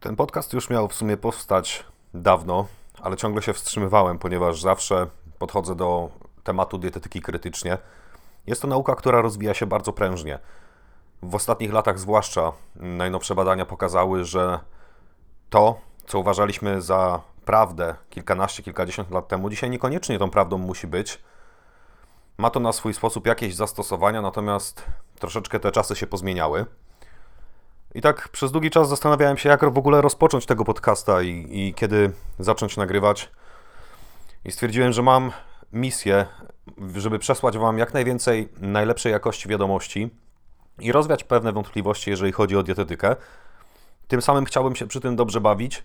Ten podcast już miał w sumie powstać dawno, ale ciągle się wstrzymywałem, ponieważ zawsze podchodzę do tematu dietetyki krytycznie. Jest to nauka, która rozwija się bardzo prężnie. W ostatnich latach, zwłaszcza, najnowsze badania pokazały, że to, co uważaliśmy za prawdę kilkanaście, kilkadziesiąt lat temu, dzisiaj niekoniecznie tą prawdą musi być. Ma to na swój sposób jakieś zastosowania, natomiast troszeczkę te czasy się pozmieniały. I tak przez długi czas zastanawiałem się, jak w ogóle rozpocząć tego podcasta i, i kiedy zacząć nagrywać. I stwierdziłem, że mam misję, żeby przesłać Wam jak najwięcej najlepszej jakości wiadomości i rozwiać pewne wątpliwości, jeżeli chodzi o dietetykę. Tym samym chciałbym się przy tym dobrze bawić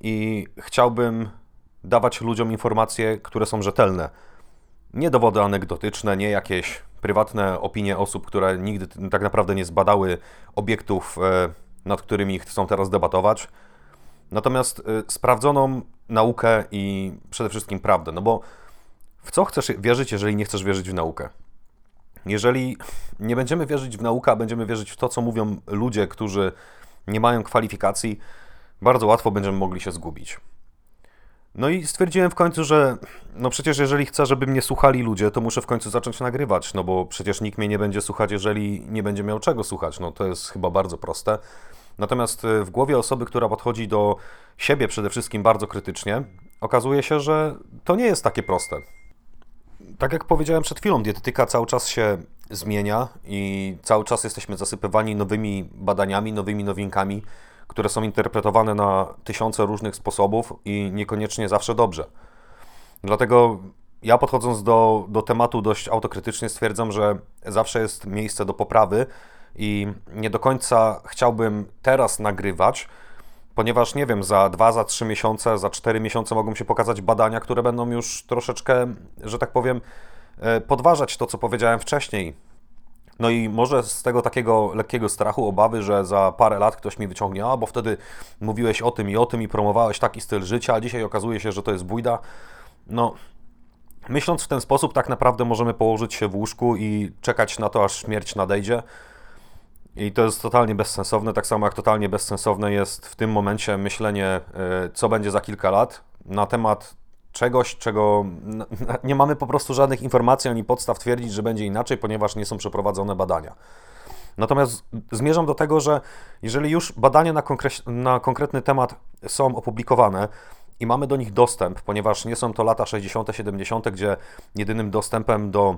i chciałbym dawać ludziom informacje, które są rzetelne. Nie dowody anegdotyczne, nie jakieś prywatne opinie osób, które nigdy tak naprawdę nie zbadały obiektów, e, nad którymi chcą teraz debatować. Natomiast e, sprawdzoną naukę i przede wszystkim prawdę. No bo w co chcesz wierzyć, jeżeli nie chcesz wierzyć w naukę? Jeżeli nie będziemy wierzyć w naukę, a będziemy wierzyć w to, co mówią ludzie, którzy nie mają kwalifikacji, bardzo łatwo będziemy mogli się zgubić. No i stwierdziłem w końcu, że no przecież jeżeli chcę, żeby mnie słuchali ludzie, to muszę w końcu zacząć nagrywać, no bo przecież nikt mnie nie będzie słuchać, jeżeli nie będzie miał czego słuchać. No to jest chyba bardzo proste. Natomiast e, w głowie osoby, która podchodzi do siebie przede wszystkim bardzo krytycznie, okazuje się, że to nie jest takie proste. Tak jak powiedziałem przed chwilą, dietetyka cały czas się zmienia i cały czas jesteśmy zasypywani nowymi badaniami, nowymi nowinkami które są interpretowane na tysiące różnych sposobów i niekoniecznie zawsze dobrze. Dlatego ja podchodząc do, do tematu dość autokrytycznie stwierdzam, że zawsze jest miejsce do poprawy i nie do końca chciałbym teraz nagrywać, ponieważ nie wiem, za dwa, za trzy miesiące, za cztery miesiące mogą się pokazać badania, które będą już troszeczkę, że tak powiem, e, podważać to, co powiedziałem wcześniej no i może z tego takiego lekkiego strachu, obawy, że za parę lat ktoś mi wyciągnie, a bo wtedy mówiłeś o tym i o tym i promowałeś taki styl życia, a dzisiaj okazuje się, że to jest bójda. No, myśląc w ten sposób, tak naprawdę możemy położyć się w łóżku i czekać na to, aż śmierć nadejdzie. I to jest totalnie bezsensowne, tak samo jak totalnie bezsensowne jest w tym momencie myślenie, e, co będzie za kilka lat na temat czegoś, czego nie mamy po prostu żadnych informacji ani podstaw twierdzić, że będzie inaczej, ponieważ nie są przeprowadzone badania. Natomiast zmierzam do tego, że jeżeli już badania na, na konkretny temat są opublikowane i mamy do nich dostęp, ponieważ nie są to lata 60., 70., gdzie jedynym dostępem do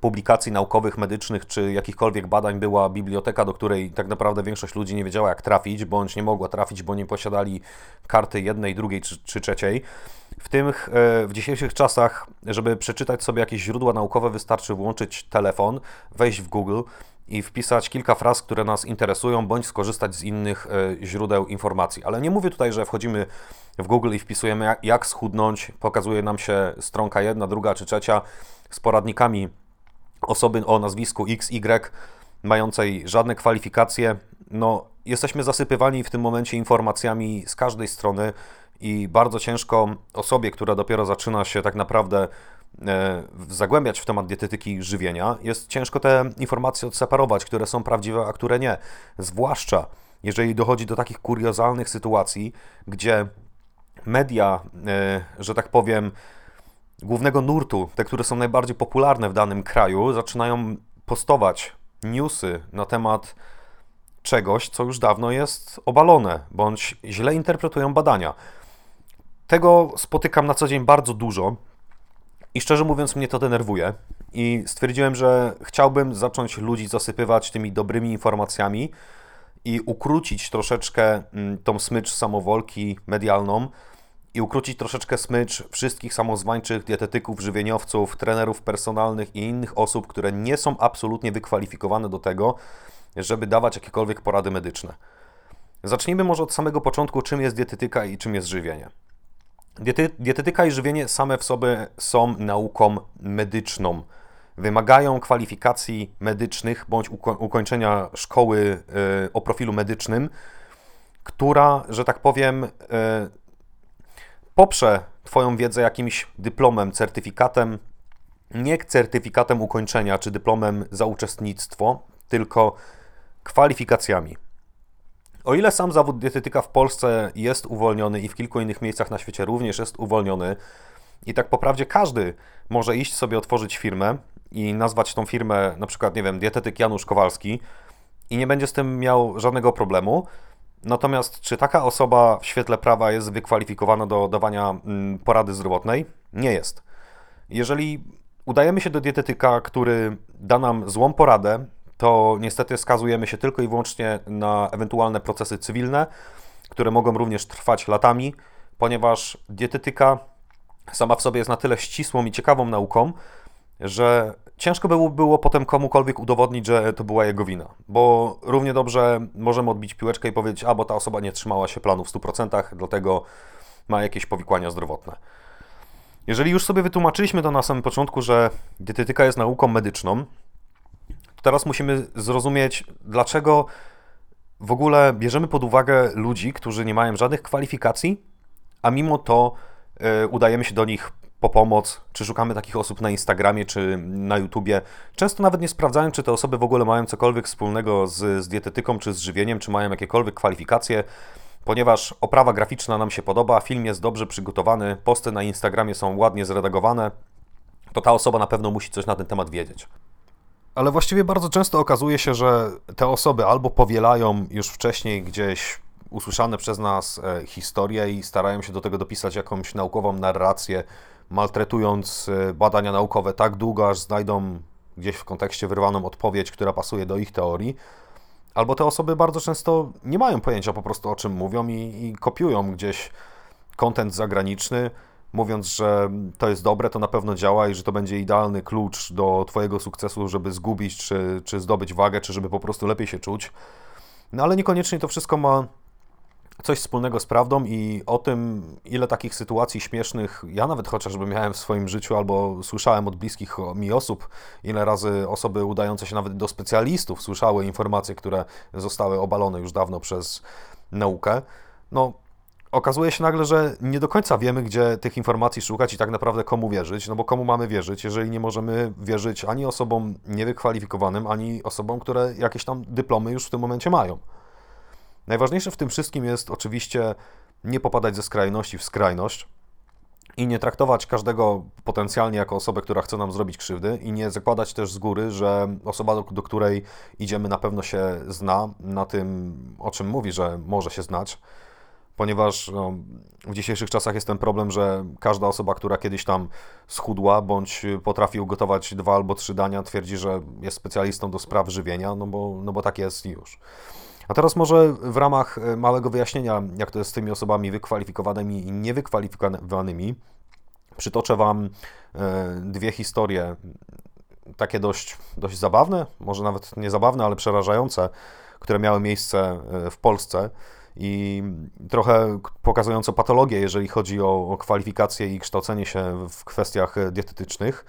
publikacji naukowych, medycznych czy jakichkolwiek badań była biblioteka, do której tak naprawdę większość ludzi nie wiedziała jak trafić, bądź nie mogła trafić, bo nie posiadali karty jednej, drugiej czy, czy trzeciej. W tych, e, w dzisiejszych czasach, żeby przeczytać sobie jakieś źródła naukowe, wystarczy włączyć telefon, wejść w Google i wpisać kilka fraz, które nas interesują, bądź skorzystać z innych e, źródeł informacji. Ale nie mówię tutaj, że wchodzimy w Google i wpisujemy jak schudnąć, pokazuje nam się stronka jedna, druga czy trzecia z poradnikami osoby o nazwisku XY mającej żadne kwalifikacje. No, jesteśmy zasypywani w tym momencie informacjami z każdej strony i bardzo ciężko osobie, która dopiero zaczyna się tak naprawdę e, zagłębiać w temat dietetyki żywienia, jest ciężko te informacje odseparować, które są prawdziwe, a które nie. Zwłaszcza jeżeli dochodzi do takich kuriozalnych sytuacji, gdzie media, e, że tak powiem, głównego nurtu, te, które są najbardziej popularne w danym kraju, zaczynają postować newsy na temat czegoś, co już dawno jest obalone, bądź źle interpretują badania. Tego spotykam na co dzień bardzo dużo i szczerze mówiąc mnie to denerwuje. I stwierdziłem, że chciałbym zacząć ludzi zasypywać tymi dobrymi informacjami i ukrócić troszeczkę mm, tą smycz samowolki medialną i ukrócić troszeczkę smycz wszystkich samozwańczych dietetyków, żywieniowców, trenerów personalnych i innych osób, które nie są absolutnie wykwalifikowane do tego, żeby dawać jakiekolwiek porady medyczne. Zacznijmy może od samego początku, czym jest dietetyka i czym jest żywienie. Diety, dietetyka i żywienie same w sobie są nauką medyczną. Wymagają kwalifikacji medycznych bądź uko ukończenia szkoły y, o profilu medycznym, która, że tak powiem, y, poprze Twoją wiedzę jakimś dyplomem, certyfikatem, nie certyfikatem ukończenia czy dyplomem za uczestnictwo, tylko kwalifikacjami. O ile sam zawód dietetyka w Polsce jest uwolniony i w kilku innych miejscach na świecie również jest uwolniony, i tak po prawdzie każdy może iść sobie otworzyć firmę i nazwać tą firmę na przykład, nie wiem, dietetyk Janusz Kowalski i nie będzie z tym miał żadnego problemu. Natomiast czy taka osoba w świetle prawa jest wykwalifikowana do dawania mm, porady zdrowotnej? Nie jest. Jeżeli udajemy się do dietetyka, który da nam złą poradę, to niestety skazujemy się tylko i wyłącznie na ewentualne procesy cywilne, które mogą również trwać latami, ponieważ dietetyka sama w sobie jest na tyle ścisłą i ciekawą nauką, że ciężko by było potem komukolwiek udowodnić, że to była jego wina. Bo równie dobrze możemy odbić piłeczkę i powiedzieć, a bo ta osoba nie trzymała się planu w 100%, dlatego ma jakieś powikłania zdrowotne. Jeżeli już sobie wytłumaczyliśmy to na samym początku, że dietetyka jest nauką medyczną, to teraz musimy zrozumieć, dlaczego w ogóle bierzemy pod uwagę ludzi, którzy nie mają żadnych kwalifikacji, a mimo to y, udajemy się do nich po pomoc, czy szukamy takich osób na Instagramie, czy na YouTubie, często nawet nie sprawdzając, czy te osoby w ogóle mają cokolwiek wspólnego z, z dietetyką, czy z żywieniem, czy mają jakiekolwiek kwalifikacje, ponieważ oprawa graficzna nam się podoba, film jest dobrze przygotowany, posty na Instagramie są ładnie zredagowane, to ta osoba na pewno musi coś na ten temat wiedzieć. Ale właściwie bardzo często okazuje się, że te osoby albo powielają już wcześniej gdzieś usłyszane przez nas e, historie i starają się do tego dopisać jakąś naukową narrację, maltretując e, badania naukowe tak długo, aż znajdą gdzieś w kontekście wyrwaną odpowiedź, która pasuje do ich teorii. Albo te osoby bardzo często nie mają pojęcia po prostu o czym mówią i, i kopiują gdzieś kontent zagraniczny, mówiąc, że to jest dobre, to na pewno działa i że to będzie idealny klucz do Twojego sukcesu, żeby zgubić czy, czy zdobyć wagę, czy żeby po prostu lepiej się czuć. No ale niekoniecznie to wszystko ma coś wspólnego z prawdą i o tym, ile takich sytuacji śmiesznych ja nawet chociażby miałem w swoim życiu albo słyszałem od bliskich mi osób, ile razy osoby udające się nawet do specjalistów słyszały informacje, które zostały obalone już dawno przez naukę. No, okazuje się nagle, że nie do końca wiemy, gdzie tych informacji szukać i tak naprawdę komu wierzyć, no bo komu mamy wierzyć, jeżeli nie możemy wierzyć ani osobom niewykwalifikowanym, ani osobom, które jakieś tam dyplomy już w tym momencie mają. Najważniejsze w tym wszystkim jest oczywiście nie popadać ze skrajności w skrajność i nie traktować każdego potencjalnie jako osobę, która chce nam zrobić krzywdy i nie zakładać też z góry, że osoba, do, do której idziemy na pewno się zna na tym, o czym mówi, że może się znać, ponieważ no, w dzisiejszych czasach jest ten problem, że każda osoba, która kiedyś tam schudła bądź potrafi ugotować dwa albo trzy dania, twierdzi, że jest specjalistą do spraw żywienia, no bo, no bo tak jest już. A teraz może w ramach e, małego wyjaśnienia, jak to jest z tymi osobami wykwalifikowanymi i niewykwalifikowanymi, przytoczę Wam e, dwie historie, takie dość, dość zabawne, może nawet nie zabawne, ale przerażające, które miały miejsce e, w Polsce i trochę pokazujące patologię, jeżeli chodzi o, o kwalifikacje i kształcenie się w kwestiach dietetycznych.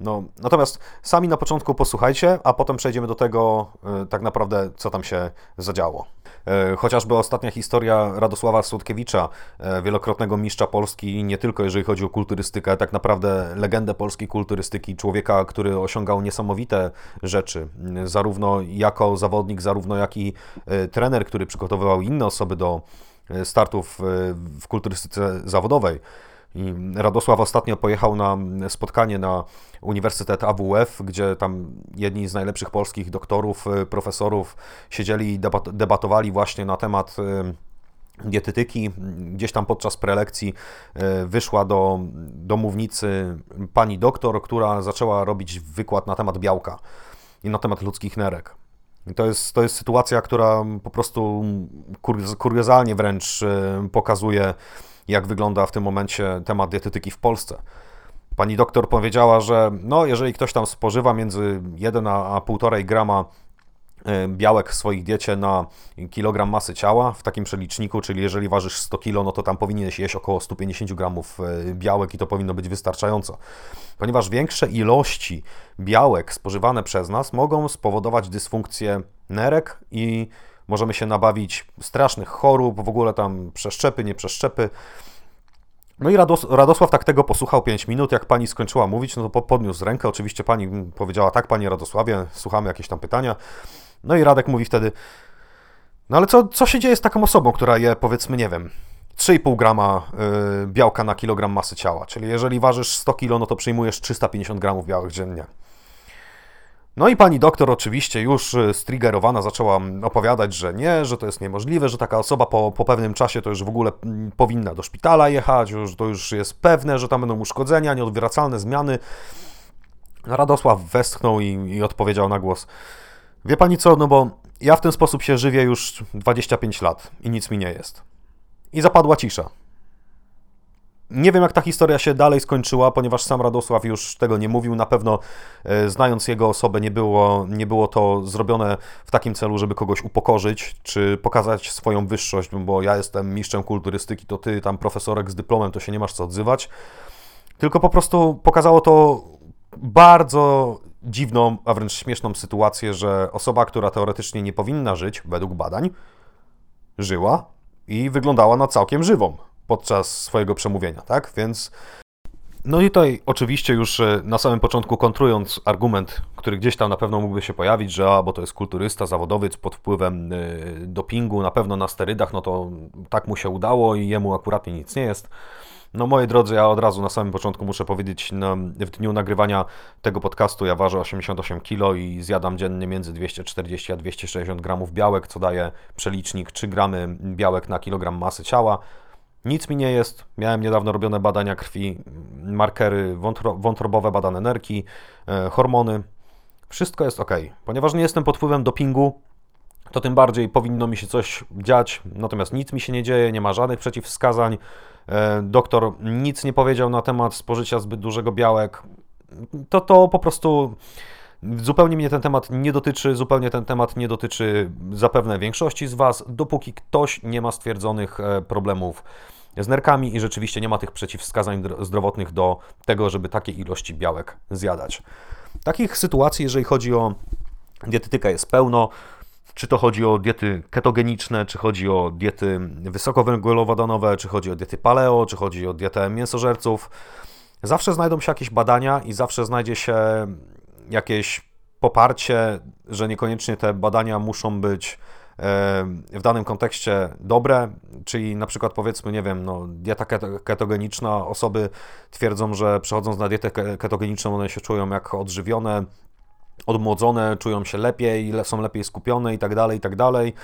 No, natomiast sami na początku posłuchajcie, a potem przejdziemy do tego e, tak naprawdę, co tam się zadziało. E, chociażby ostatnia historia Radosława Słodkiewicza, e, wielokrotnego mistrza Polski, nie tylko jeżeli chodzi o kulturystykę, tak naprawdę legendę polskiej kulturystyki, człowieka, który osiągał niesamowite rzeczy, zarówno jako zawodnik, zarówno jak i trener, który przygotowywał inne osoby do startów w kulturystyce zawodowej. I Radosław ostatnio pojechał na spotkanie na Uniwersytet AWF, gdzie tam jedni z najlepszych polskich doktorów, y, profesorów siedzieli i debatowali właśnie na temat y, dietetyki. Gdzieś tam podczas prelekcji y, wyszła do, do mównicy pani doktor, która zaczęła robić wykład na temat białka i na temat ludzkich nerek. To jest, to jest sytuacja, która po prostu kuriozalnie wręcz pokazuje, jak wygląda w tym momencie temat dietetyki w Polsce. Pani doktor powiedziała, że no, jeżeli ktoś tam spożywa między 1 a 1,5 grama e, białek w swoich diecie na kilogram masy ciała w takim przeliczniku, czyli jeżeli ważysz 100 kg, no to tam powinieneś jeść około 150 gramów e, białek i to powinno być wystarczająco. Ponieważ większe ilości białek spożywane przez nas mogą spowodować dysfunkcję nerek i możemy się nabawić strasznych chorób, w ogóle tam przeszczepy, nie przeszczepy. No i Rados Radosław tak tego posłuchał 5 minut, jak pani skończyła mówić, no to podniósł rękę, oczywiście pani powiedziała, tak panie Radosławie, słuchamy jakieś tam pytania. No i Radek mówi wtedy, No ale co, co się dzieje z taką osobą, która je powiedzmy, nie wiem, 3,5 grama y, białka na kilogram masy ciała, czyli jeżeli ważysz 100 kg, no to przyjmujesz 350 gramów białek dziennie. No i pani doktor oczywiście już y, striggerowana zaczęła opowiadać, że nie, że to jest niemożliwe, że taka osoba po, po pewnym czasie to już w ogóle mm, powinna do szpitala jechać, że to już jest pewne, że tam będą uszkodzenia, nieodwracalne zmiany. Radosław westchnął i, i odpowiedział na głos. Wie pani co, no bo ja w ten sposób się żywię już 25 lat i nic mi nie jest. I zapadła cisza. Nie wiem, jak ta historia się dalej skończyła, ponieważ sam Radosław już tego nie mówił. Na pewno, e, znając jego osobę, nie było, nie było to zrobione w takim celu, żeby kogoś upokorzyć, czy pokazać swoją wyższość, bo ja jestem mistrzem kulturystyki, to ty, tam profesorek z dyplomem, to się nie masz co odzywać. Tylko po prostu pokazało to bardzo dziwną, a wręcz śmieszną sytuację, że osoba, która teoretycznie nie powinna żyć, według badań, żyła i wyglądała na całkiem żywą podczas swojego przemówienia, tak? Więc no i tutaj oczywiście już e, na samym początku kontrując argument, który gdzieś tam na pewno mógłby się pojawić, że a, bo to jest kulturysta, zawodowiec pod wpływem y, dopingu, na pewno na sterydach, no to tak mu się udało i jemu akuratnie nic nie jest. No moi drodzy, ja od razu na samym początku muszę powiedzieć, no, w dniu nagrywania tego podcastu ja ważę 88 kg i zjadam dziennie między 240 a 260 gramów białek, co daje przelicznik 3 gramy białek na kilogram masy ciała. Nic mi nie jest. Miałem niedawno robione badania krwi, markery wątro, wątrobowe, badane nerki, e, hormony. Wszystko jest ok. Ponieważ nie jestem pod wpływem dopingu, to tym bardziej powinno mi się coś dziać, natomiast nic mi się nie dzieje, nie ma żadnych przeciwwskazań. E, doktor nic nie powiedział na temat spożycia zbyt dużego białek. To to po prostu zupełnie mnie ten temat nie dotyczy, zupełnie ten temat nie dotyczy zapewne większości z Was, dopóki ktoś nie ma stwierdzonych e, problemów z nerkami i rzeczywiście nie ma tych przeciwwskazań zdrowotnych do tego, żeby takie ilości białek zjadać. Takich sytuacji, jeżeli chodzi o dietetykę, jest pełno. Czy to chodzi o diety ketogeniczne, czy chodzi o diety wysokowęglowodanowe, czy chodzi o diety paleo, czy chodzi o dietę mięsożerców. Zawsze znajdą się jakieś badania i zawsze znajdzie się jakieś poparcie, że niekoniecznie te badania muszą być w danym kontekście dobre, czyli na przykład powiedzmy, nie wiem, no, dieta ketogeniczna, osoby twierdzą, że przechodząc na dietę ketogeniczną one się czują jak odżywione, odmłodzone, czują się lepiej, są lepiej skupione i tak dalej, i tak dalej.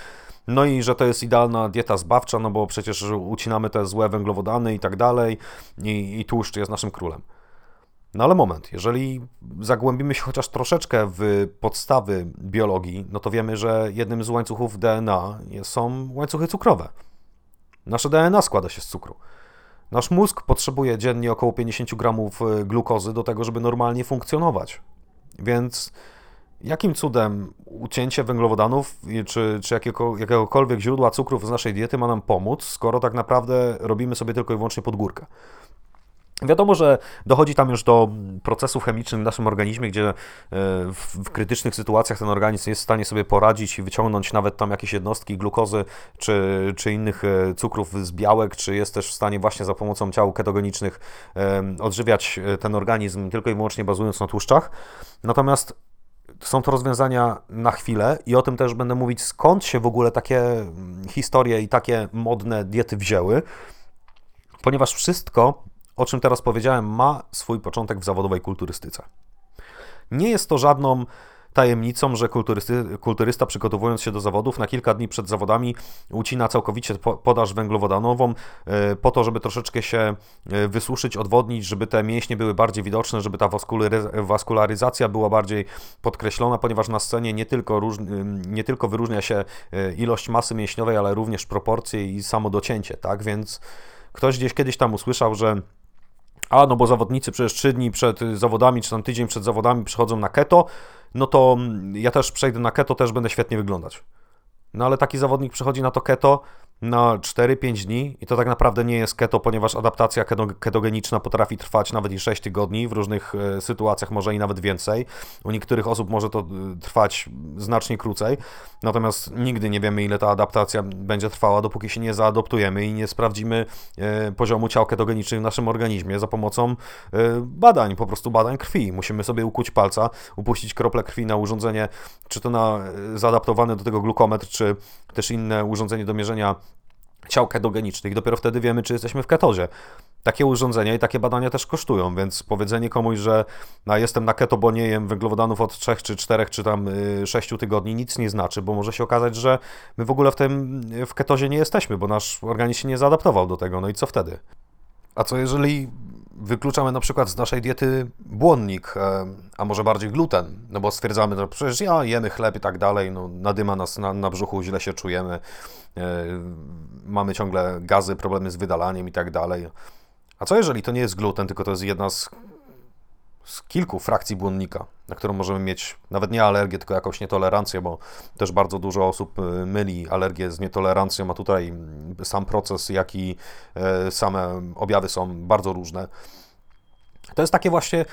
No i że to jest idealna dieta zbawcza, no bo przecież ucinamy te złe węglowodany i tak dalej i, i tłuszcz jest naszym królem. No ale moment, jeżeli zagłębimy się chociaż troszeczkę w podstawy biologii, no to wiemy, że jednym z łańcuchów DNA są łańcuchy cukrowe. Nasze DNA składa się z cukru. Nasz mózg potrzebuje dziennie około 50 gramów y, glukozy do tego, żeby normalnie funkcjonować. Więc jakim cudem ucięcie węglowodanów czy, czy jakiego, jakiegokolwiek źródła cukrów z naszej diety ma nam pomóc, skoro tak naprawdę robimy sobie tylko i wyłącznie podgórkę? Wiadomo, że dochodzi tam już do procesów chemicznych w naszym organizmie, gdzie e, w, krytycznych sytuacjach ten organizm jest w stanie sobie poradzić i wyciągnąć nawet tam jakieś jednostki glukozy czy, czy innych e, cukrów z białek, czy jest też w stanie właśnie za pomocą ciał ketogenicznych odżywiać e, ten organizm tylko i wyłącznie bazując na tłuszczach. Natomiast są to rozwiązania na chwilę i o tym też będę mówić, skąd się w ogóle takie mm, historie i takie modne diety wzięły, ponieważ wszystko o czym teraz powiedziałem, ma swój początek w zawodowej kulturystyce. Nie jest to żadną tajemnicą, że kulturysty, kulturysta przygotowując się do zawodów na kilka dni przed zawodami ucina całkowicie podaż węglowodanową e, po to, żeby troszeczkę się e, wysuszyć, odwodnić, żeby te mięśnie były bardziej widoczne, żeby ta waskularyzacja była bardziej podkreślona, ponieważ na scenie nie tylko, róż, nie tylko wyróżnia się e, ilość masy mięśniowej, ale również proporcje i samo docięcie, tak? Więc ktoś gdzieś kiedyś tam usłyszał, że a no bo zawodnicy przecież 3 dni przed zawodami, czy tam tydzień przed zawodami przychodzą na keto, no to ja też przejdę na keto, też będę świetnie wyglądać. No ale taki zawodnik przychodzi na to keto, na 4-5 dni i to tak naprawdę nie jest keto, ponieważ adaptacja ketogeniczna potrafi trwać nawet i 6 tygodni, w różnych e, sytuacjach może i nawet więcej. U niektórych osób może to e, trwać znacznie krócej, natomiast nigdy nie wiemy ile ta adaptacja będzie trwała, dopóki się nie zaadoptujemy i nie sprawdzimy e, poziomu ciał ketogenicznych w naszym organizmie za pomocą badań, po prostu badań krwi. Musimy sobie ukuć palca, upuścić krople krwi na urządzenie, czy to na zaadaptowane do tego glukometr, czy też inne urządzenie do mierzenia ciał ketogenicznych. Dopiero wtedy wiemy, czy jesteśmy w ketozie. Takie urządzenia i takie badania też kosztują, więc powiedzenie komuś, że no, jestem na keto, bo nie jem węglowodanów od 3 czy 4 czy tam 6 y, tygodni, nic nie znaczy, bo może się okazać, że my w ogóle w tym w ketozie nie jesteśmy, bo nasz organizm się nie zaadaptował do tego. No i co wtedy? A co jeżeli wykluczamy na przykład z naszej diety błonnik, e, a może bardziej gluten, no bo stwierdzamy, że przecież ja jemy chleb i tak dalej, no nadyma nas na, na brzuchu, źle się czujemy, e, mamy ciągle gazy, problemy z wydalaniem i tak dalej. A co jeżeli to nie jest gluten, tylko to jest jedna z, z kilku frakcji błonnika, na którą możemy mieć nawet nie alergię, tylko jakąś nietolerancję, bo też bardzo dużo osób e, myli alergię z nietolerancją, a tutaj sam proces, jak i same objawy są bardzo różne. To jest takie właśnie,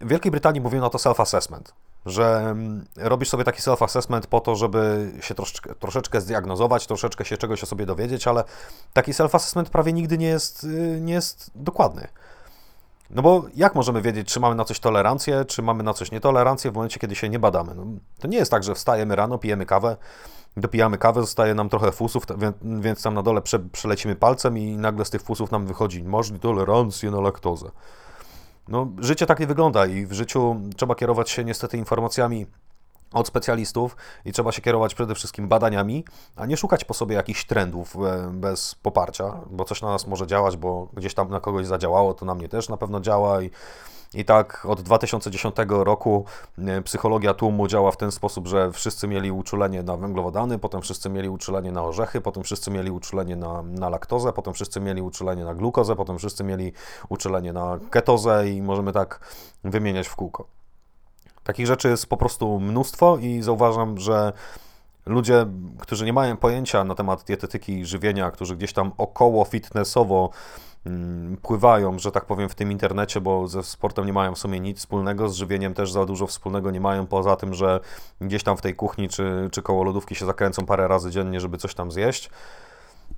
w Wielkiej Brytanii mówią na to self-assessment, że robisz sobie taki self-assessment po to, żeby się troszeczkę, troszeczkę zdiagnozować, troszeczkę się czegoś o sobie dowiedzieć, ale taki self-assessment prawie nigdy nie jest, y, nie jest dokładny. No bo jak możemy wiedzieć, czy mamy na coś tolerancję, czy mamy na coś nietolerancję w momencie, kiedy się nie badamy? No, to nie jest tak, że wstajemy rano, pijemy kawę, dopijamy kawę, zostaje nam trochę fusów, więc tam na dole prze, przelecimy palcem i nagle z tych fusów nam wychodzi, masz tolerancję na laktozę. No, życie tak nie wygląda i w życiu trzeba kierować się niestety informacjami od specjalistów i trzeba się kierować przede wszystkim badaniami, a nie szukać po sobie jakichś trendów e, bez poparcia, bo coś na nas może działać, bo gdzieś tam na kogoś zadziałało, to na mnie też na pewno działa i i tak od 2010 roku e, psychologia tłumu działa w ten sposób, że wszyscy mieli uczulenie na węglowodany, potem wszyscy mieli uczulenie na orzechy, potem wszyscy mieli uczulenie na, na laktozę, potem wszyscy mieli uczulenie na glukozę, potem wszyscy mieli uczulenie na ketozę i możemy tak wymieniać w kółko. Takich rzeczy jest po prostu mnóstwo i zauważam, że ludzie, którzy nie mają pojęcia na temat dietetyki i żywienia, którzy gdzieś tam około fitnessowo Mm, pływają, że tak powiem, w tym internecie, bo ze sportem nie mają w sumie nic wspólnego, z żywieniem też za dużo wspólnego nie mają, poza tym, że gdzieś tam w tej kuchni czy, czy koło lodówki się zakręcą parę razy dziennie, żeby coś tam zjeść.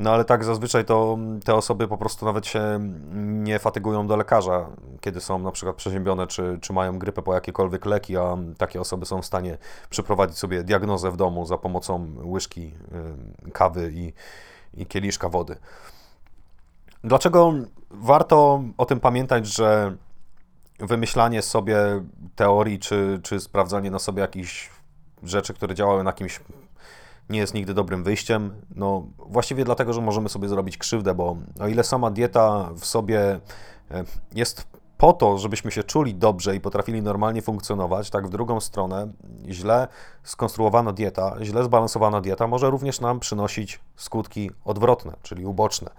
No ale tak zazwyczaj to te osoby po prostu nawet się nie fatygują do lekarza, kiedy są na przykład przeziębione, czy, czy mają grypę po jakiekolwiek leki, a takie osoby są w stanie przeprowadzić sobie diagnozę w domu za pomocą łyżki y, kawy i, i kieliszka wody. Dlaczego warto o tym pamiętać, że wymyślanie sobie teorii, czy, czy sprawdzanie na sobie jakichś rzeczy, które działały na kimś, nie jest nigdy dobrym wyjściem? No, właściwie dlatego, że możemy sobie zrobić krzywdę, bo o ile sama dieta w sobie e, jest po to, żebyśmy się czuli dobrze i potrafili normalnie funkcjonować, tak w drugą stronę źle skonstruowana dieta, źle zbalansowana dieta może również nam przynosić skutki odwrotne, czyli uboczne.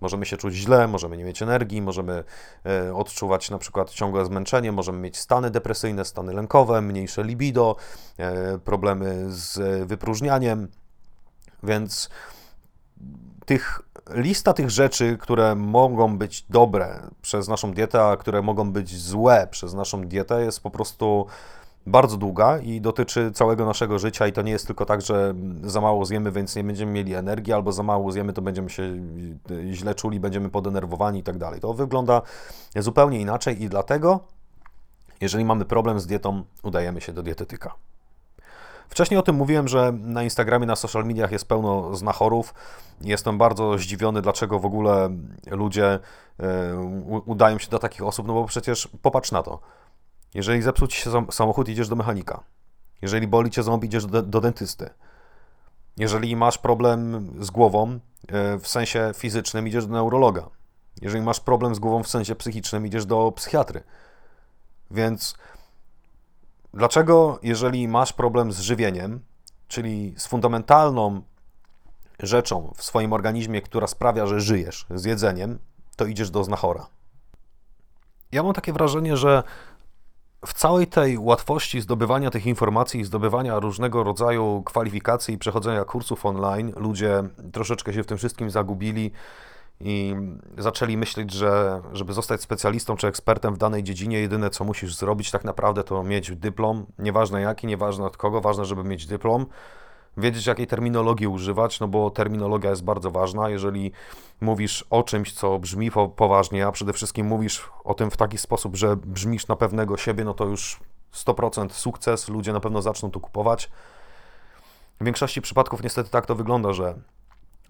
Możemy się czuć źle, możemy nie mieć energii, możemy e, odczuwać na przykład ciągłe zmęczenie, możemy mieć stany depresyjne, stany lękowe, mniejsze libido, e, problemy z wypróżnianiem. Więc tych, lista tych rzeczy, które mogą być dobre przez naszą dietę, a które mogą być złe przez naszą dietę, jest po prostu bardzo długa i dotyczy całego naszego życia i to nie jest tylko tak, że za mało zjemy, więc nie będziemy mieli energii, albo za mało zjemy, to będziemy się źle czuli, będziemy podenerwowani i tak dalej. To wygląda zupełnie inaczej i dlatego, jeżeli mamy problem z dietą, udajemy się do dietetyka. Wcześniej o tym mówiłem, że na Instagramie, na social mediach jest pełno znachorów. Jestem bardzo zdziwiony, dlaczego w ogóle ludzie e, udają się do takich osób, no bo przecież popatrz na to. Jeżeli zepsuł ci się samochód, idziesz do mechanika. Jeżeli boli cię ząb, idziesz do, do dentysty. Jeżeli masz problem z głową, e, w sensie fizycznym, idziesz do neurologa. Jeżeli masz problem z głową w sensie psychicznym, idziesz do psychiatry. Więc dlaczego, jeżeli masz problem z żywieniem, czyli z fundamentalną rzeczą w swoim organizmie, która sprawia, że żyjesz z jedzeniem, to idziesz do znachora? Ja mam takie wrażenie, że w całej tej łatwości zdobywania tych informacji, zdobywania różnego rodzaju kwalifikacji i przechodzenia kursów online, ludzie troszeczkę się w tym wszystkim zagubili i zaczęli myśleć, że żeby zostać specjalistą czy ekspertem w danej dziedzinie, jedyne co musisz zrobić tak naprawdę to mieć dyplom, nieważne jaki, nieważne od kogo, ważne, żeby mieć dyplom wiedzieć, jakiej terminologii używać, no bo terminologia jest bardzo ważna. Jeżeli mówisz o czymś, co brzmi poważnie, a przede wszystkim mówisz o tym w taki sposób, że brzmisz na pewnego siebie, no to już 100% sukces, ludzie na pewno zaczną tu kupować. W większości przypadków niestety tak to wygląda, że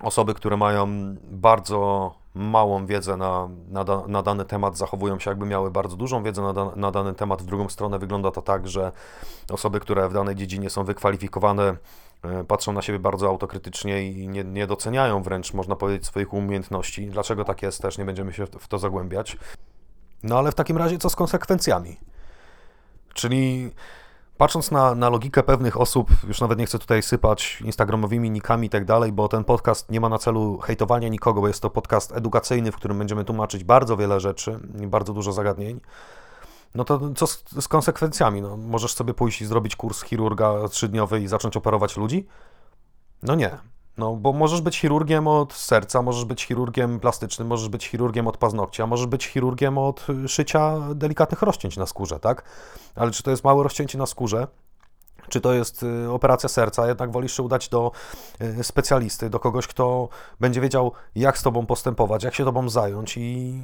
osoby, które mają bardzo małą wiedzę na, na, na, dany temat, zachowują się jakby miały bardzo dużą wiedzę na, da, na dany temat. W drugą stronę wygląda to tak, że osoby, które w danej dziedzinie są wykwalifikowane, e, patrzą na siebie bardzo autokrytycznie i nie, nie doceniają wręcz, można powiedzieć, swoich umiejętności. Dlaczego tak jest, też nie będziemy się w to zagłębiać. No ale w takim razie co z konsekwencjami? Czyli Patrząc na, na logikę pewnych osób, już nawet nie chcę tutaj sypać instagramowymi nikami i tak dalej, bo ten podcast nie ma na celu hejtowania nikogo, bo jest to podcast edukacyjny, w którym będziemy tłumaczyć bardzo wiele rzeczy bardzo dużo zagadnień. No to co z, z konsekwencjami? No, możesz sobie pójść i zrobić kurs chirurga trzydniowy i zacząć operować ludzi? No nie. No, bo możesz być chirurgiem od serca, możesz być chirurgiem plastycznym, możesz być chirurgiem od paznokcia, możesz być chirurgiem od szycia delikatnych rozcięć na skórze, tak? Ale czy to jest małe rozcięcie na skórze, czy to jest y, operacja serca, jednak wolisz się udać do y, specjalisty, do kogoś, kto będzie wiedział, jak z tobą postępować, jak się tobą zająć i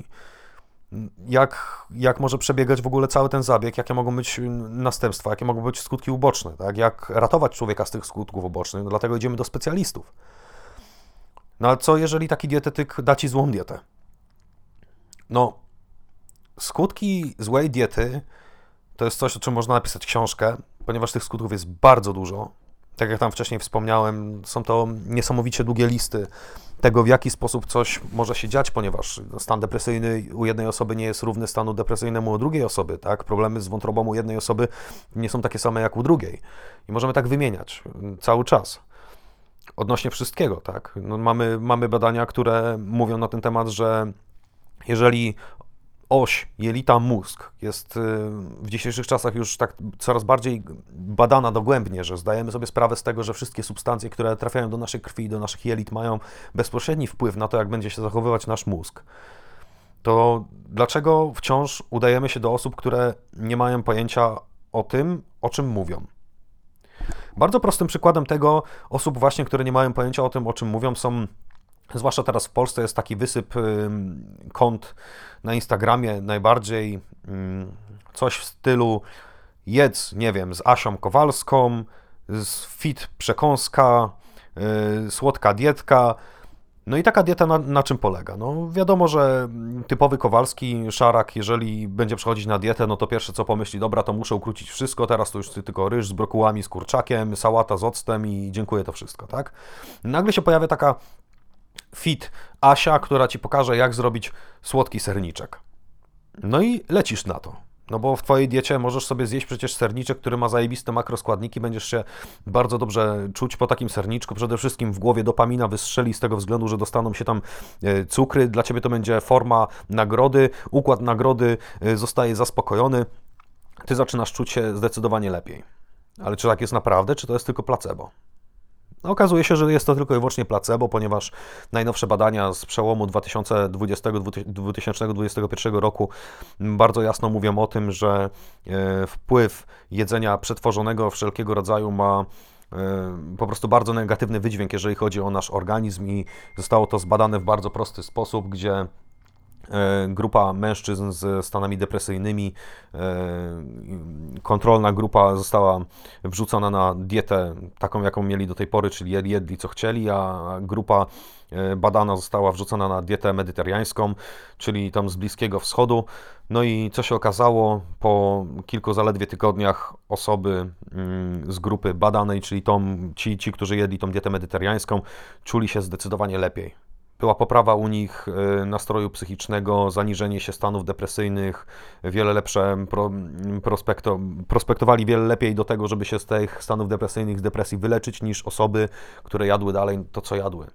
jak, jak może przebiegać w ogóle cały ten zabieg, jakie mogą być następstwa, jakie mogą być skutki uboczne, tak? jak ratować człowieka z tych skutków ubocznych. No dlatego idziemy do specjalistów. No ale co jeżeli taki dietetyk da ci złą dietę? No, skutki złej diety to jest coś, o czym można napisać książkę, ponieważ tych skutków jest bardzo dużo. Tak jak tam wcześniej wspomniałem, są to niesamowicie długie listy tego, w jaki sposób coś może się dziać, ponieważ stan depresyjny u jednej osoby nie jest równy stanu depresyjnemu u drugiej osoby, tak? Problemy z wątrobą u jednej osoby nie są takie same jak u drugiej. I możemy tak wymieniać cały czas. Odnośnie wszystkiego, tak? No mamy, mamy badania, które mówią na ten temat, że jeżeli oś jelita-mózg jest y, w dzisiejszych czasach już tak coraz bardziej badana dogłębnie, że zdajemy sobie sprawę z tego, że wszystkie substancje, które trafiają do naszej krwi, do naszych jelit mają bezpośredni wpływ na to, jak będzie się zachowywać nasz mózg. To dlaczego wciąż udajemy się do osób, które nie mają pojęcia o tym, o czym mówią? Bardzo prostym przykładem tego osób właśnie, które nie mają pojęcia o tym, o czym mówią, są Zwłaszcza teraz w Polsce jest taki wysyp kont na Instagramie, najbardziej coś w stylu jedz, nie wiem, z Asią Kowalską, z fit przekąska, y, słodka dietka. No i taka dieta na, na, czym polega? No wiadomo, że typowy Kowalski, szarak, jeżeli będzie przechodzić na dietę, no to pierwsze co pomyśli, dobra, to muszę ukrócić wszystko, teraz to już tylko ryż z brokułami, z kurczakiem, sałata z octem i dziękuję to wszystko, tak? Nagle się pojawia taka fit Asia, która ci pokaże, jak zrobić słodki serniczek. No i lecisz na to. No bo w Twojej diecie możesz sobie zjeść przecież serniczek, który ma zajebiste makroskładniki, będziesz się bardzo dobrze czuć po takim serniczku. Przede wszystkim w głowie dopamina wystrzeli z tego względu, że dostaną się tam e, cukry. Dla Ciebie to będzie forma nagrody, układ nagrody e, zostaje zaspokojony. Ty zaczynasz czuć się zdecydowanie lepiej. Ale czy tak jest naprawdę, czy to jest tylko placebo? No, okazuje się, że jest to tylko i wyłącznie placebo, ponieważ najnowsze badania z przełomu 2020-2021 roku bardzo jasno mówią o tym, że e, wpływ jedzenia przetworzonego wszelkiego rodzaju ma e, po prostu bardzo negatywny wydźwięk, jeżeli chodzi o nasz organizm i zostało to zbadane w bardzo prosty sposób, gdzie grupa mężczyzn z stanami depresyjnymi, e, kontrolna grupa została wrzucona na dietę taką, jaką mieli do tej pory, czyli jedli co chcieli, a grupa e, badana została wrzucona na dietę medyteriańską, czyli tam z Bliskiego Wschodu. No i co się okazało, po kilku zaledwie tygodniach osoby mm, z grupy badanej, czyli tą, ci, ci, którzy jedli tą dietę medyteriańską, czuli się zdecydowanie lepiej była poprawa u nich y, nastroju psychicznego, zaniżenie się stanów depresyjnych, wiele lepsze pro, prospekto, prospektowali wiele lepiej do tego, żeby się z tych stanów depresyjnych, z depresji wyleczyć, niż osoby, które jadły dalej to, co jadły.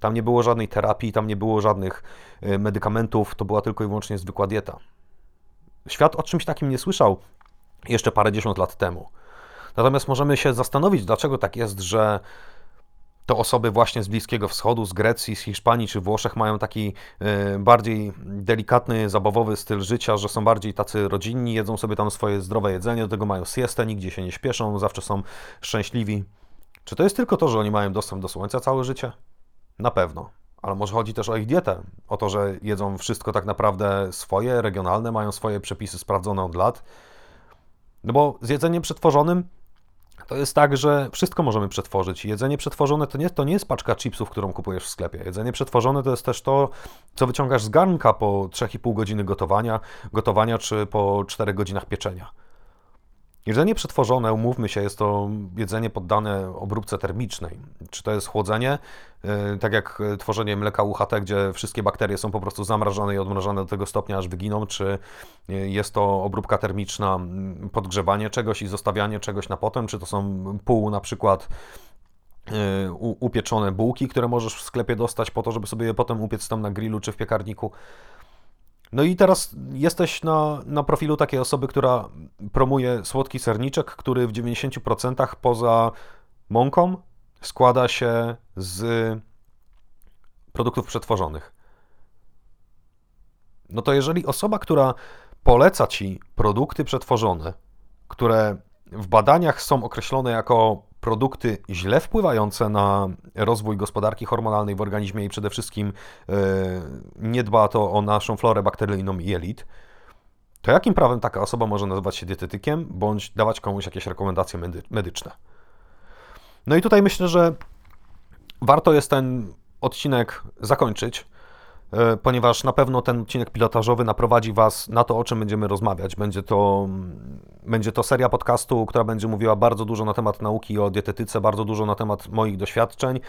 Tam nie było żadnej terapii, tam nie było żadnych y, medykamentów, to była tylko i wyłącznie zwykła dieta. Świat o czymś takim nie słyszał jeszcze parędziesiąt lat temu. Natomiast możemy się zastanowić, dlaczego tak jest, że to osoby właśnie z Bliskiego Wschodu, z Grecji, z Hiszpanii czy Włoszech mają taki y, bardziej delikatny, zabawowy styl życia, że są bardziej tacy rodzinni, jedzą sobie tam swoje zdrowe jedzenie, do tego mają siestę, nigdzie się nie śpieszą, zawsze są szczęśliwi. Czy to jest tylko to, że oni mają dostęp do słońca całe życie? Na pewno. Ale może chodzi też o ich dietę, o to, że jedzą wszystko tak naprawdę swoje, regionalne, mają swoje przepisy sprawdzone od lat. No bo z jedzeniem przetworzonym to jest tak, że wszystko możemy przetworzyć. Jedzenie przetworzone to nie, to nie jest paczka chipsów, którą kupujesz w sklepie. Jedzenie przetworzone to jest też to, co wyciągasz z garnka po 3,5 godziny gotowania, gotowania czy po 4 godzinach pieczenia. Jedzenie przetworzone, umówmy się, jest to jedzenie poddane obróbce termicznej. Czy to jest chłodzenie, y, tak jak tworzenie mleka UHT, gdzie wszystkie bakterie są po prostu zamrażane i odmrażane do tego stopnia, aż wyginą, czy y, jest to obróbka termiczna, mm, podgrzewanie czegoś i zostawianie czegoś na potem, czy to są pół na przykład upieczone bułki, które możesz w sklepie dostać po to, żeby sobie je potem upiec tam na grillu czy w piekarniku. No i teraz jesteś na, na profilu takiej osoby, która promuje słodki serniczek, który w 90% poza mąką składa się z produktów przetworzonych. No to jeżeli osoba, która poleca ci produkty przetworzone, które w badaniach są określone jako produkty źle wpływające na rozwój gospodarki hormonalnej w organizmie i przede wszystkim e, nie dba to o naszą florę bakteryjną i jelit, to jakim prawem taka osoba może nazywać się dietetykiem bądź dawać komuś jakieś rekomendacje medyczne? No i tutaj myślę, że warto jest ten odcinek zakończyć ponieważ na pewno ten odcinek pilotażowy naprowadzi Was na to, o czym będziemy rozmawiać. Będzie to, mm, będzie to seria podcastu, która będzie mówiła bardzo dużo na temat nauki o dietetyce, bardzo dużo na temat moich doświadczeń.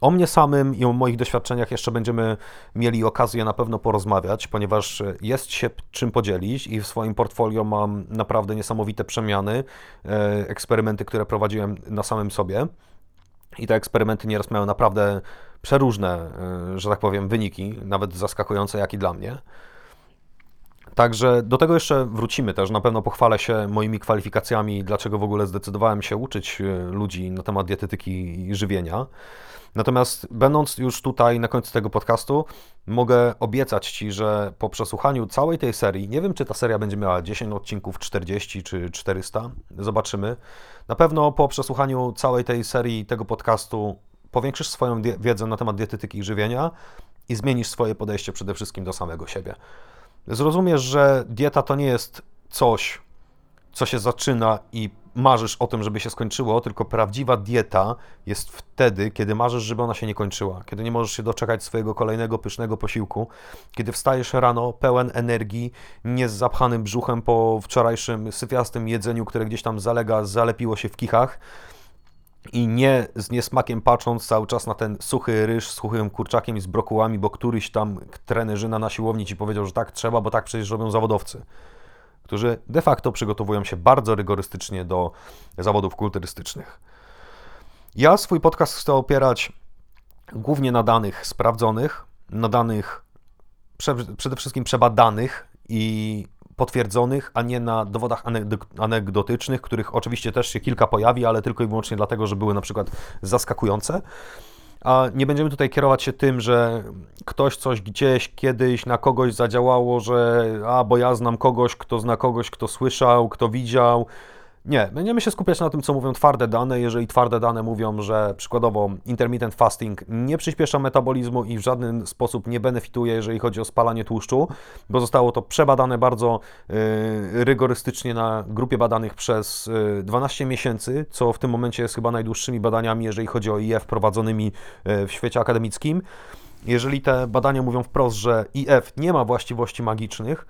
O mnie samym i o moich doświadczeniach jeszcze będziemy mieli okazję na pewno porozmawiać, ponieważ jest się czym podzielić i w swoim portfolio mam naprawdę niesamowite przemiany, e, eksperymenty, które prowadziłem na samym sobie. I te eksperymenty nieraz mają naprawdę przeróżne, y, że tak powiem, wyniki, nawet zaskakujące, jak i dla mnie. Także do tego jeszcze wrócimy też. Na pewno pochwalę się moimi kwalifikacjami, dlaczego w ogóle zdecydowałem się uczyć y, ludzi na temat dietetyki i żywienia. Natomiast będąc już tutaj na końcu tego podcastu, mogę obiecać Ci, że po przesłuchaniu całej tej serii, nie wiem czy ta seria będzie miała 10 odcinków, 40 czy 400, zobaczymy. Na pewno po przesłuchaniu całej tej serii tego podcastu powiększysz swoją wiedzę na temat dietetyki i żywienia i zmienisz swoje podejście przede wszystkim do samego siebie. Zrozumiesz, że dieta to nie jest coś, co się zaczyna i marzysz o tym, żeby się skończyło, tylko prawdziwa dieta jest wtedy, kiedy marzysz, żeby ona się nie kończyła, kiedy nie możesz się doczekać swojego kolejnego pysznego posiłku, kiedy wstajesz rano pełen energii, nie z zapchanym brzuchem po wczorajszym syfiastym jedzeniu, które gdzieś tam zalega, zalepiło się w kichach, i nie z niesmakiem patrząc cały czas na ten suchy ryż z suchym kurczakiem i z brokułami, bo któryś tam trenerzyna na siłowni ci powiedział, że tak trzeba, bo tak przecież robią zawodowcy, którzy de facto przygotowują się bardzo rygorystycznie do zawodów kulturystycznych. Ja swój podcast chcę opierać głównie na danych sprawdzonych, na danych przede wszystkim przebadanych i potwierdzonych, a nie na dowodach anegdotycznych, których oczywiście też się kilka pojawi, ale tylko i wyłącznie dlatego, że były na przykład zaskakujące. A nie będziemy tutaj kierować się tym, że ktoś coś gdzieś kiedyś na kogoś zadziałało, że a bo ja znam kogoś, kto zna kogoś, kto słyszał, kto widział, nie, będziemy się skupiać na tym, co mówią twarde dane. Jeżeli twarde dane mówią, że przykładowo intermittent fasting nie przyspiesza metabolizmu i w żaden sposób nie benefituje, jeżeli chodzi o spalanie tłuszczu, bo zostało to przebadane bardzo y, rygorystycznie na grupie badanych przez y, 12 miesięcy, co w tym momencie jest chyba najdłuższymi badaniami, jeżeli chodzi o IF prowadzonymi y, w świecie akademickim. Jeżeli te badania mówią wprost, że IF nie ma właściwości magicznych,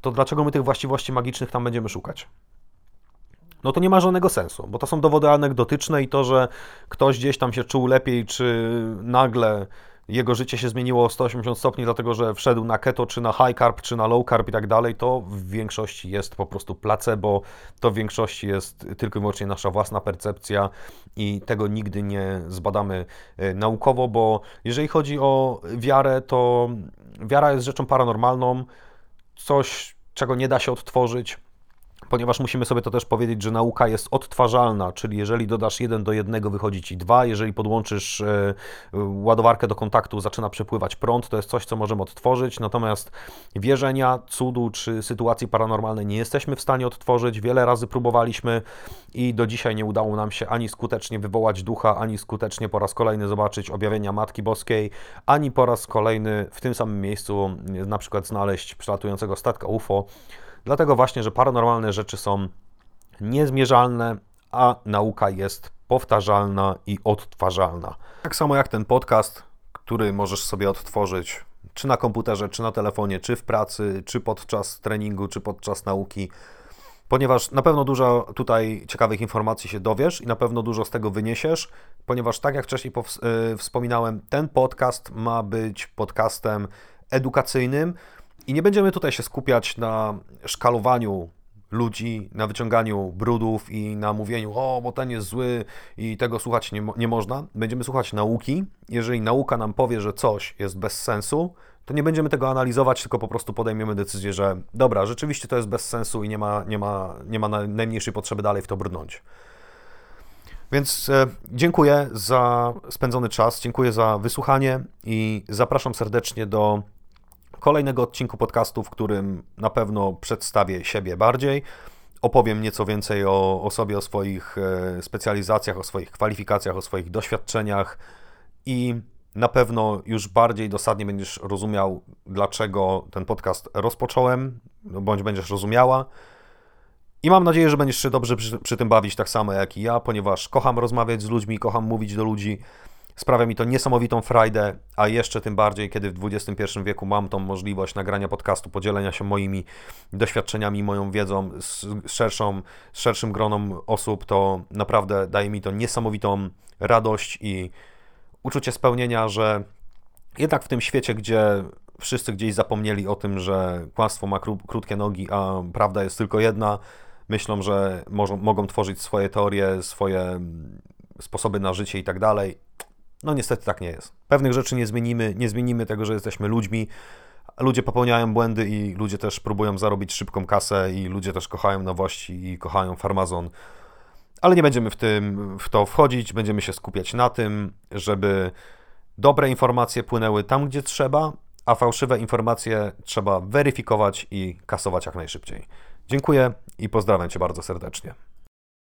to dlaczego my tych właściwości magicznych tam będziemy szukać? No to nie ma żadnego sensu, bo to są dowody anegdotyczne i to, że ktoś gdzieś tam się czuł lepiej, czy nagle jego życie się zmieniło o 180 stopni, dlatego że wszedł na keto, czy na high carb, czy na low carb i tak dalej, to w większości jest po prostu placebo, to w większości jest tylko i wyłącznie nasza własna percepcja i tego nigdy nie zbadamy e, naukowo, bo jeżeli chodzi o wiarę, to wiara jest rzeczą paranormalną, coś, czego nie da się odtworzyć, ponieważ musimy sobie to też powiedzieć, że nauka jest odtwarzalna, czyli jeżeli dodasz 1 do 1, wychodzi ci 2, jeżeli podłączysz e, ładowarkę do kontaktu, zaczyna przepływać prąd, to jest coś, co możemy odtworzyć, natomiast wierzenia, cudu czy sytuacji paranormalnej nie jesteśmy w stanie odtworzyć. Wiele razy próbowaliśmy i do dzisiaj nie udało nam się ani skutecznie wywołać ducha, ani skutecznie po raz kolejny zobaczyć objawienia Matki Boskiej, ani po raz kolejny w tym samym miejscu na przykład znaleźć przelatującego statka UFO. Dlatego właśnie, że paranormalne rzeczy są niezmierzalne, a nauka jest powtarzalna i odtwarzalna. Tak samo jak ten podcast, który możesz sobie odtworzyć czy na komputerze, czy na telefonie, czy w pracy, czy podczas treningu, czy podczas nauki. Ponieważ na pewno dużo tutaj ciekawych informacji się dowiesz i na pewno dużo z tego wyniesiesz, ponieważ tak jak wcześniej y, wspominałem, ten podcast ma być podcastem edukacyjnym, i nie będziemy tutaj się skupiać na szkalowaniu ludzi, na wyciąganiu brudów i na mówieniu, o, bo ten jest zły i tego słuchać nie, nie można. Będziemy słuchać nauki. Jeżeli nauka nam powie, że coś jest bez sensu, to nie będziemy tego analizować, tylko po prostu podejmiemy decyzję, że dobra, rzeczywiście to jest bez sensu i nie ma, nie ma, nie ma najmniejszej potrzeby dalej w to brnąć. Więc e, dziękuję za spędzony czas, dziękuję za wysłuchanie i zapraszam serdecznie do kolejnego odcinku podcastu, w którym na pewno przedstawię siebie bardziej. Opowiem nieco więcej o, o sobie, o swoich e, specjalizacjach, o swoich kwalifikacjach, o swoich doświadczeniach i na pewno już bardziej dosadnie będziesz rozumiał, dlaczego ten podcast rozpocząłem, bądź będziesz rozumiała. I mam nadzieję, że będziesz się dobrze przy, przy tym bawić tak samo jak i ja, ponieważ kocham rozmawiać z ludźmi, kocham mówić do ludzi. Sprawia mi to niesamowitą frajdę, a jeszcze tym bardziej, kiedy w XXI wieku mam tą możliwość nagrania podcastu, podzielenia się moimi doświadczeniami, moją wiedzą z, szerszą, z szerszym gronem osób, to naprawdę daje mi to niesamowitą radość i uczucie spełnienia, że jednak w tym świecie, gdzie wszyscy gdzieś zapomnieli o tym, że kłamstwo ma krótkie nogi, a prawda jest tylko jedna, myślą, że mogą tworzyć swoje teorie, swoje sposoby na życie i tak dalej. No niestety tak nie jest. Pewnych rzeczy nie zmienimy, nie zmienimy tego, że jesteśmy ludźmi. Ludzie popełniają błędy i ludzie też próbują zarobić szybką kasę i ludzie też kochają nowości i kochają farmazon. Ale nie będziemy w, tym, w to wchodzić, będziemy się skupiać na tym, żeby dobre informacje płynęły tam, gdzie trzeba, a fałszywe informacje trzeba weryfikować i kasować jak najszybciej. Dziękuję i pozdrawiam Cię bardzo serdecznie.